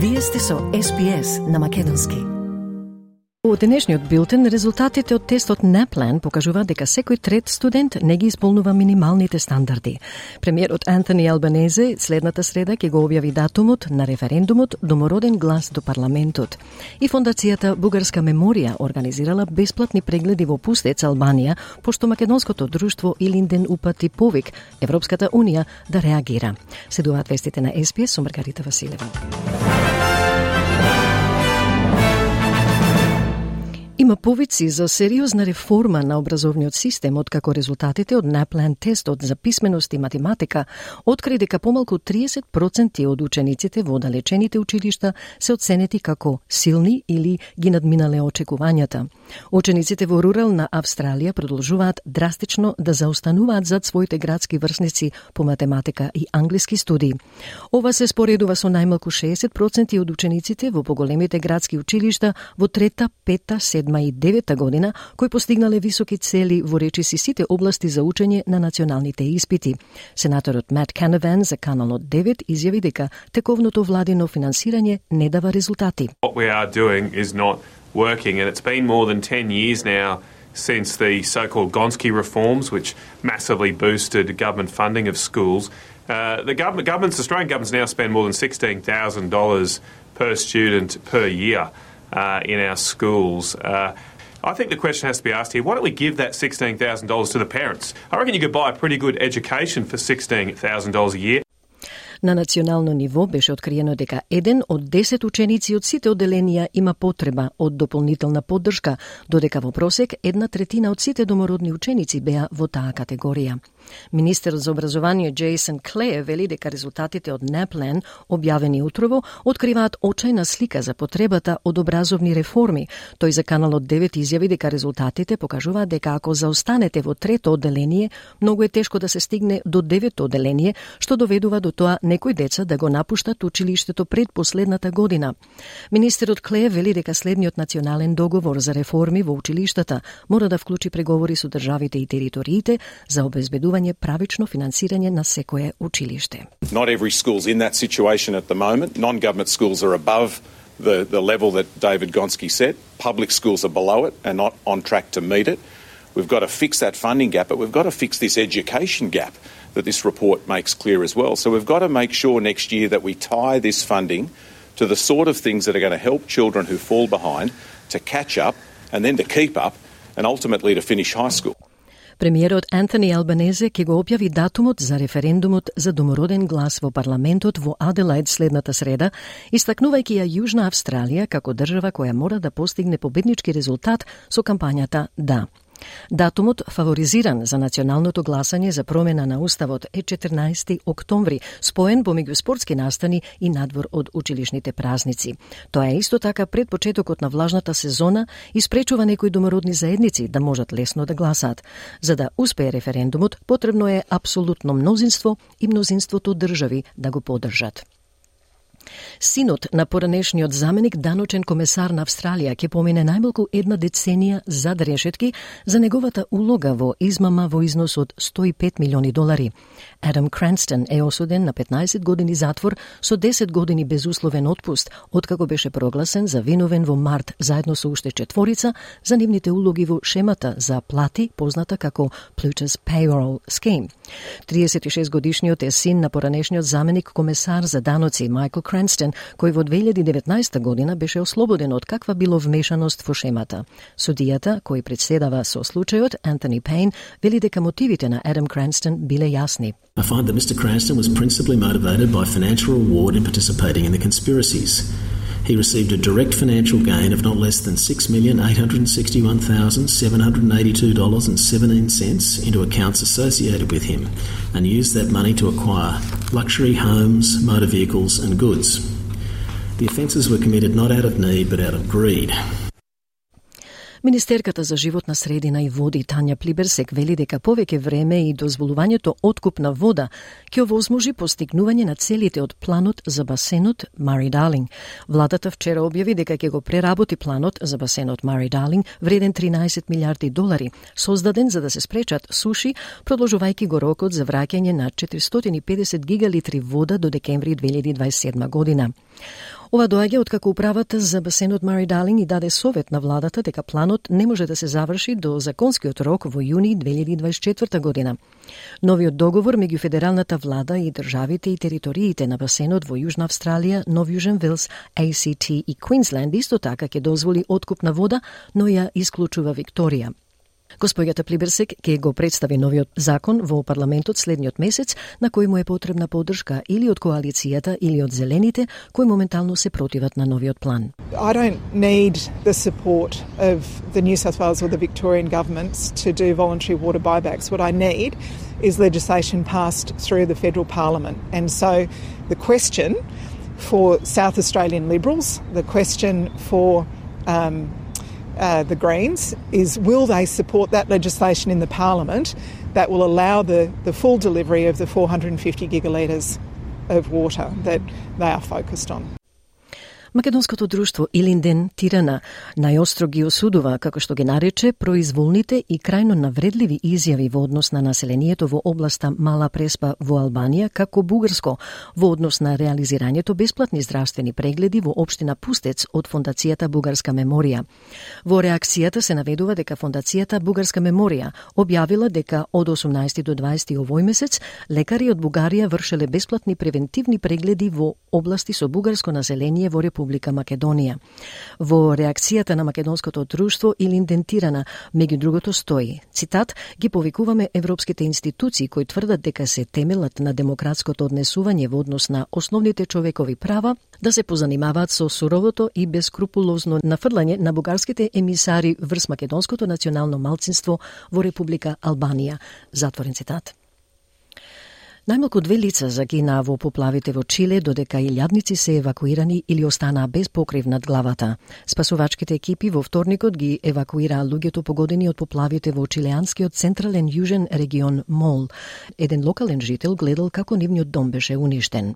Вие сте со SPS на Македонски. Во денешниот билтен, резултатите од тестот NAPLAN покажува дека секој трет студент не ги исполнува минималните стандарди. Премиерот Антони Албанезе следната среда ќе го објави датумот на референдумот Домороден глас до парламентот. И фондацијата Бугарска меморија организирала бесплатни прегледи во Пустец Албанија, пошто македонското друштво Илинден упати повик Европската унија да реагира. Седуваат вестите на СПС со Маргарита Василева. Има повици за сериозна реформа на образовниот систем откако резултатите од Наплан тестот за писменост и математика откри дека помалку 30% од учениците во далечените училишта се оценети како силни или ги надминале очекувањата. Учениците во рурална Австралија продолжуваат драстично да заостануваат зад своите градски врсници по математика и англиски студии. Ова се споредува со најмалку 60% од учениците во поголемите градски училишта во трета, пета, седма и девета година, кои постигнале високи цели во речиси сите области за учење на националните испити. Сенаторот Мат Канаван за Каналот 9 изјави дека тековното владино финансирање не дава резултати. What we are doing is not working and it's been more than 10 years now since the so-called Gonski reforms, which massively boosted government funding of schools. Uh, the government, governments, Australian governments now spend more than $16,000 per student per year uh, in our schools. Uh, I think the question has to be asked here why don't we give that $16,000 to the parents? I reckon you could buy a pretty good education for $16,000 a year. На национално ниво беше откриено дека еден од 10 ученици од сите одделенија има потреба од дополнителна поддршка, додека во просек една третина од сите домородни ученици беа во таа категорија. Министерот за образование Джейсон Клеј вели дека резултатите од Неплен, објавени утрово, откриваат очајна слика за потребата од образовни реформи. Тој за Каналот 9 изјави дека резултатите покажуваат дека ако заостанете во трето одделение, многу е тешко да се стигне до девето одделение, што доведува до тоа некои деца да го напуштат училиштето пред последната година. Министерот Клеј вели дека следниот национален договор за реформи во училиштата мора да вклучи преговори со државите и териториите за обезбедување Not every school's in that situation at the moment. Non-government schools are above the, the level that David Gonski set. Public schools are below it and not on track to meet it. We've got to fix that funding gap, but we've got to fix this education gap that this report makes clear as well. So we've got to make sure next year that we tie this funding to the sort of things that are going to help children who fall behind to catch up and then to keep up and ultimately to finish high school. Премиерот Антони Албанезе ќе го објави датумот за референдумот за домороден глас во парламентот во Аделаид следната среда, истакнувајќи ја Јужна Австралија како држава која мора да постигне победнички резултат со кампањата «Да». Датумот фаворизиран за националното гласање за промена на уставот е 14 октомври, споен помеѓу спортски настани и надвор од училишните празници. Тоа е исто така пред почетокот на влажната сезона и спречува некои домородни заедници да можат лесно да гласаат. За да успее референдумот, потребно е апсолутно мнозинство и мнозинството држави да го поддржат. Синот на поранешниот заменик даночен комесар на Австралија ќе помине најмалку една деценија зад решетки за неговата улога во измама во износ од 105 милиони долари. Адам Кранстон е осуден на 15 години затвор со 10 години безусловен отпуст, откако беше прогласен за виновен во март заедно со уште четворица за нивните улоги во шемата за плати, позната како Plutus Payroll Scheme. 36 годишниот е син на поранешниот заменик комесар за даноци Майкл Кренстен, кој во 2019 година беше ослободен од каква било вмешаност во шемата. Судијата, кој председава со случајот, Антони Пейн, вели дека мотивите на Адам Кренстен биле јасни. I find that Mr Cranston was principally motivated by financial reward in participating in the conspiracies. He received a direct financial gain of not less than $6,861,782.17 into accounts associated with him and used that money to acquire luxury homes, motor vehicles, and goods. The offences were committed not out of need but out of greed. Министерката за животна средина и води Тања Плиберсек вели дека повеќе време и дозволувањето откуп на вода ќе овозможи постигнување на целите од планот за басенот Мари Далинг. Владата вчера објави дека ќе го преработи планот за басенот Мари Далинг вреден 13 милиарди долари, создаден за да се спречат суши, продолжувајќи го рокот за враќање на 450 гигалитри вода до декември 2027 година. Ова доаѓа откако управата за басенот Мари Далинг и даде совет на владата дека планот не може да се заврши до законскиот рок во јуни 2024 година. Новиот договор меѓу федералната влада и државите и териториите на басенот во Јужна Австралија, Нов Јужен Вилс, ACT и Квинсленд исто така ќе дозволи откуп на вода, но ја исклучува Викторија. Господјата Плиберсек ќе го представи новиот закон во парламентот следниот месец, на кој му е потребна поддршка или од коалицијата или од зелените, кои моментално се противат на новиот план. I don't need the support of the New South Wales or the Victorian governments to do voluntary water buybacks. What I need is legislation passed through the federal parliament. And so the question for South Australian Liberals, the question for um, uh, the Greens is will they support that legislation in the Parliament that will allow the, the full delivery of the 450 gigalitres of water that they are focused on. Македонското друштво Илинден Тирана најостро ги осудува, како што ги нарече, произволните и крајно навредливи изјави во однос на населението во областа Мала Преспа во Албанија, како бугарско, во однос на реализирањето бесплатни здравствени прегледи во општина Пустец од Фондацијата Бугарска меморија. Во реакцијата се наведува дека Фондацијата Бугарска меморија објавила дека од 18 до 20 овој месец лекари од Бугарија вршеле бесплатни превентивни прегледи во области со бугарско население во Република Македонија. Во реакцијата на македонското друштво или индентирана, меѓу другото стои, цитат, ги повикуваме европските институции кои тврдат дека се темелат на демократското однесување во однос на основните човекови права, да се позанимаваат со суровото и бескрупулозно нафрлање на бугарските емисари врз македонското национално малцинство во Република Албанија. Затворен цитат. Најмалку две лица загинаа во поплавите во Чиле, додека илјадници се евакуирани или останаа без покрив над главата. Спасувачките екипи во вторникот ги евакуираа луѓето погодени од поплавите во чилеанскиот централен јужен регион Мол. Еден локален жител гледал како нивниот дом беше уништен.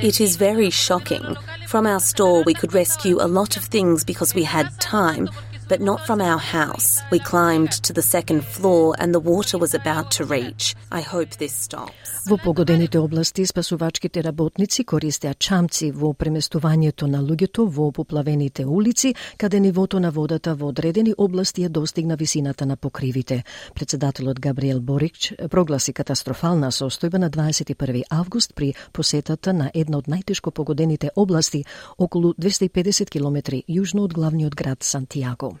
It is very shocking. From our store we could rescue a lot of things because we had time, but not from our house. We climbed to the second floor and the water was about to reach. I hope this stops. Во погодените области спасувачките работници користеа чамци во преместувањето на луѓето во поплавените улици, каде нивото на водата во одредени области ја достигна висината на покривите. Председателот Габриел Борич прогласи катастрофална состојба на 21 август при посетата на една од најтешко погодените области околу 250 километри јужно од главниот град Сантијаго.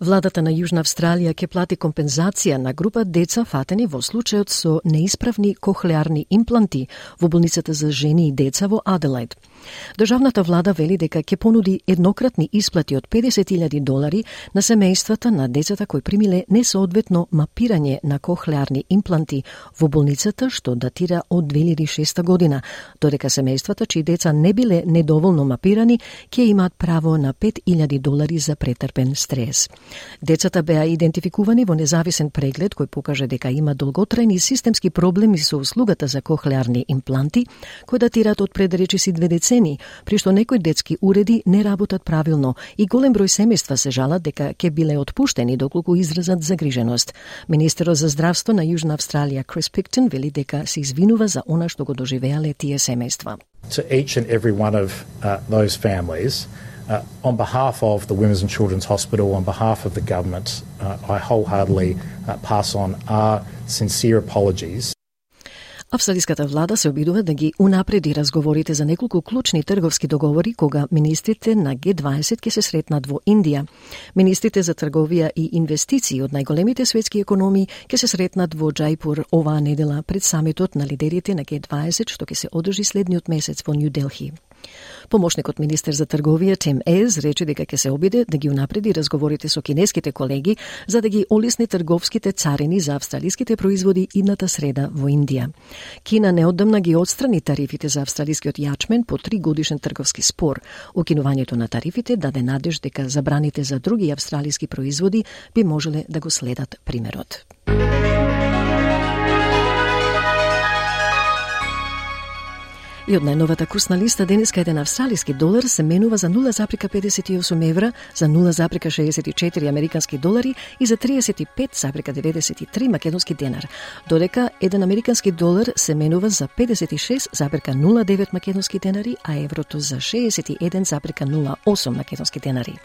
Владата на Јужна Австралија ќе плати компензација на група деца фатени во случајот со неисправни кохлеарни импланти во болницата за жени и деца во Аделајд. Државната влада вели дека ќе понуди еднократни исплати од 50.000 долари на семејствата на децата кои примиле несоодветно мапирање на кохлеарни импланти во болницата што датира од 2006 година, додека семејствата чии деца не биле недоволно мапирани ќе имаат право на 5.000 долари за претрпен стрес. Децата беа идентификувани во независен преглед кој покаже дека има долготрајни системски проблеми со услугата за кохлеарни импланти, кои датираат од пред речиси две децени при што некои детски уреди не работат правилно и голем број семејства се жалат дека ќе биле отпуштени доколку изразат загриженост. Министерот за здравство на Јужна Австралија Крис Пиктон вели дека се извинува за она што го доживеале тие семејства. To each and every one of uh, those families, uh, on behalf of the Women's and Children's Hospital, on behalf of the government, uh, I wholeheartedly uh, pass on our sincere apologies. Австралиската влада се обидува да ги унапреди разговорите за неколку клучни трговски договори кога министрите на Г20 ќе се сретнат во Индија. Министрите за трговија и инвестиции од најголемите светски економии ќе се сретнат во Джајпур оваа недела пред самитот на лидерите на Г20 што ќе се одржи следниот месец во Нью Делхи. Помошникот министер за трговија Тим Ез рече дека ќе се обиде да ги унапреди разговорите со кинеските колеги за да ги олесни трговските царини за австралиските производи идната среда во Индија. Кина неодамна ги отстрани тарифите за австралискиот јачмен по три годишен трговски спор. Укинувањето на тарифите даде надеж дека забраните за други австралиски производи би можеле да го следат примерот. И од најновата курсна листа денеска еден австралиски долар се менува за 0,58 евра, за 0,64 американски долари и за 35,93 македонски денар, додека еден американски долар се менува за 56,09 македонски денари, а еврото за 61,08 македонски денари.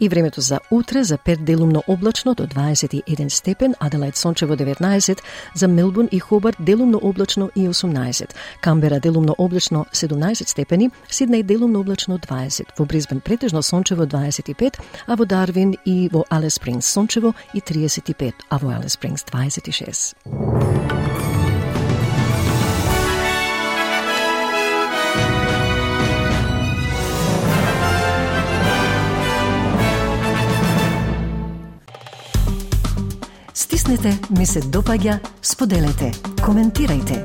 И времето за утре за Перт делумно облачно до 21 степен, Аделајд сончево 19, за Мелбурн и Хобарт делумно облачно и 18, Камбера делумно облачно 17 степени, Сиднеј делумно облачно 20, во Брисбен претежно сончево 25, а во Дарвин и во Алес Спрингс сончево и 35, а во Алес Спрингс 26. Стиснете, ми се допаѓа, споделете, коментирайте.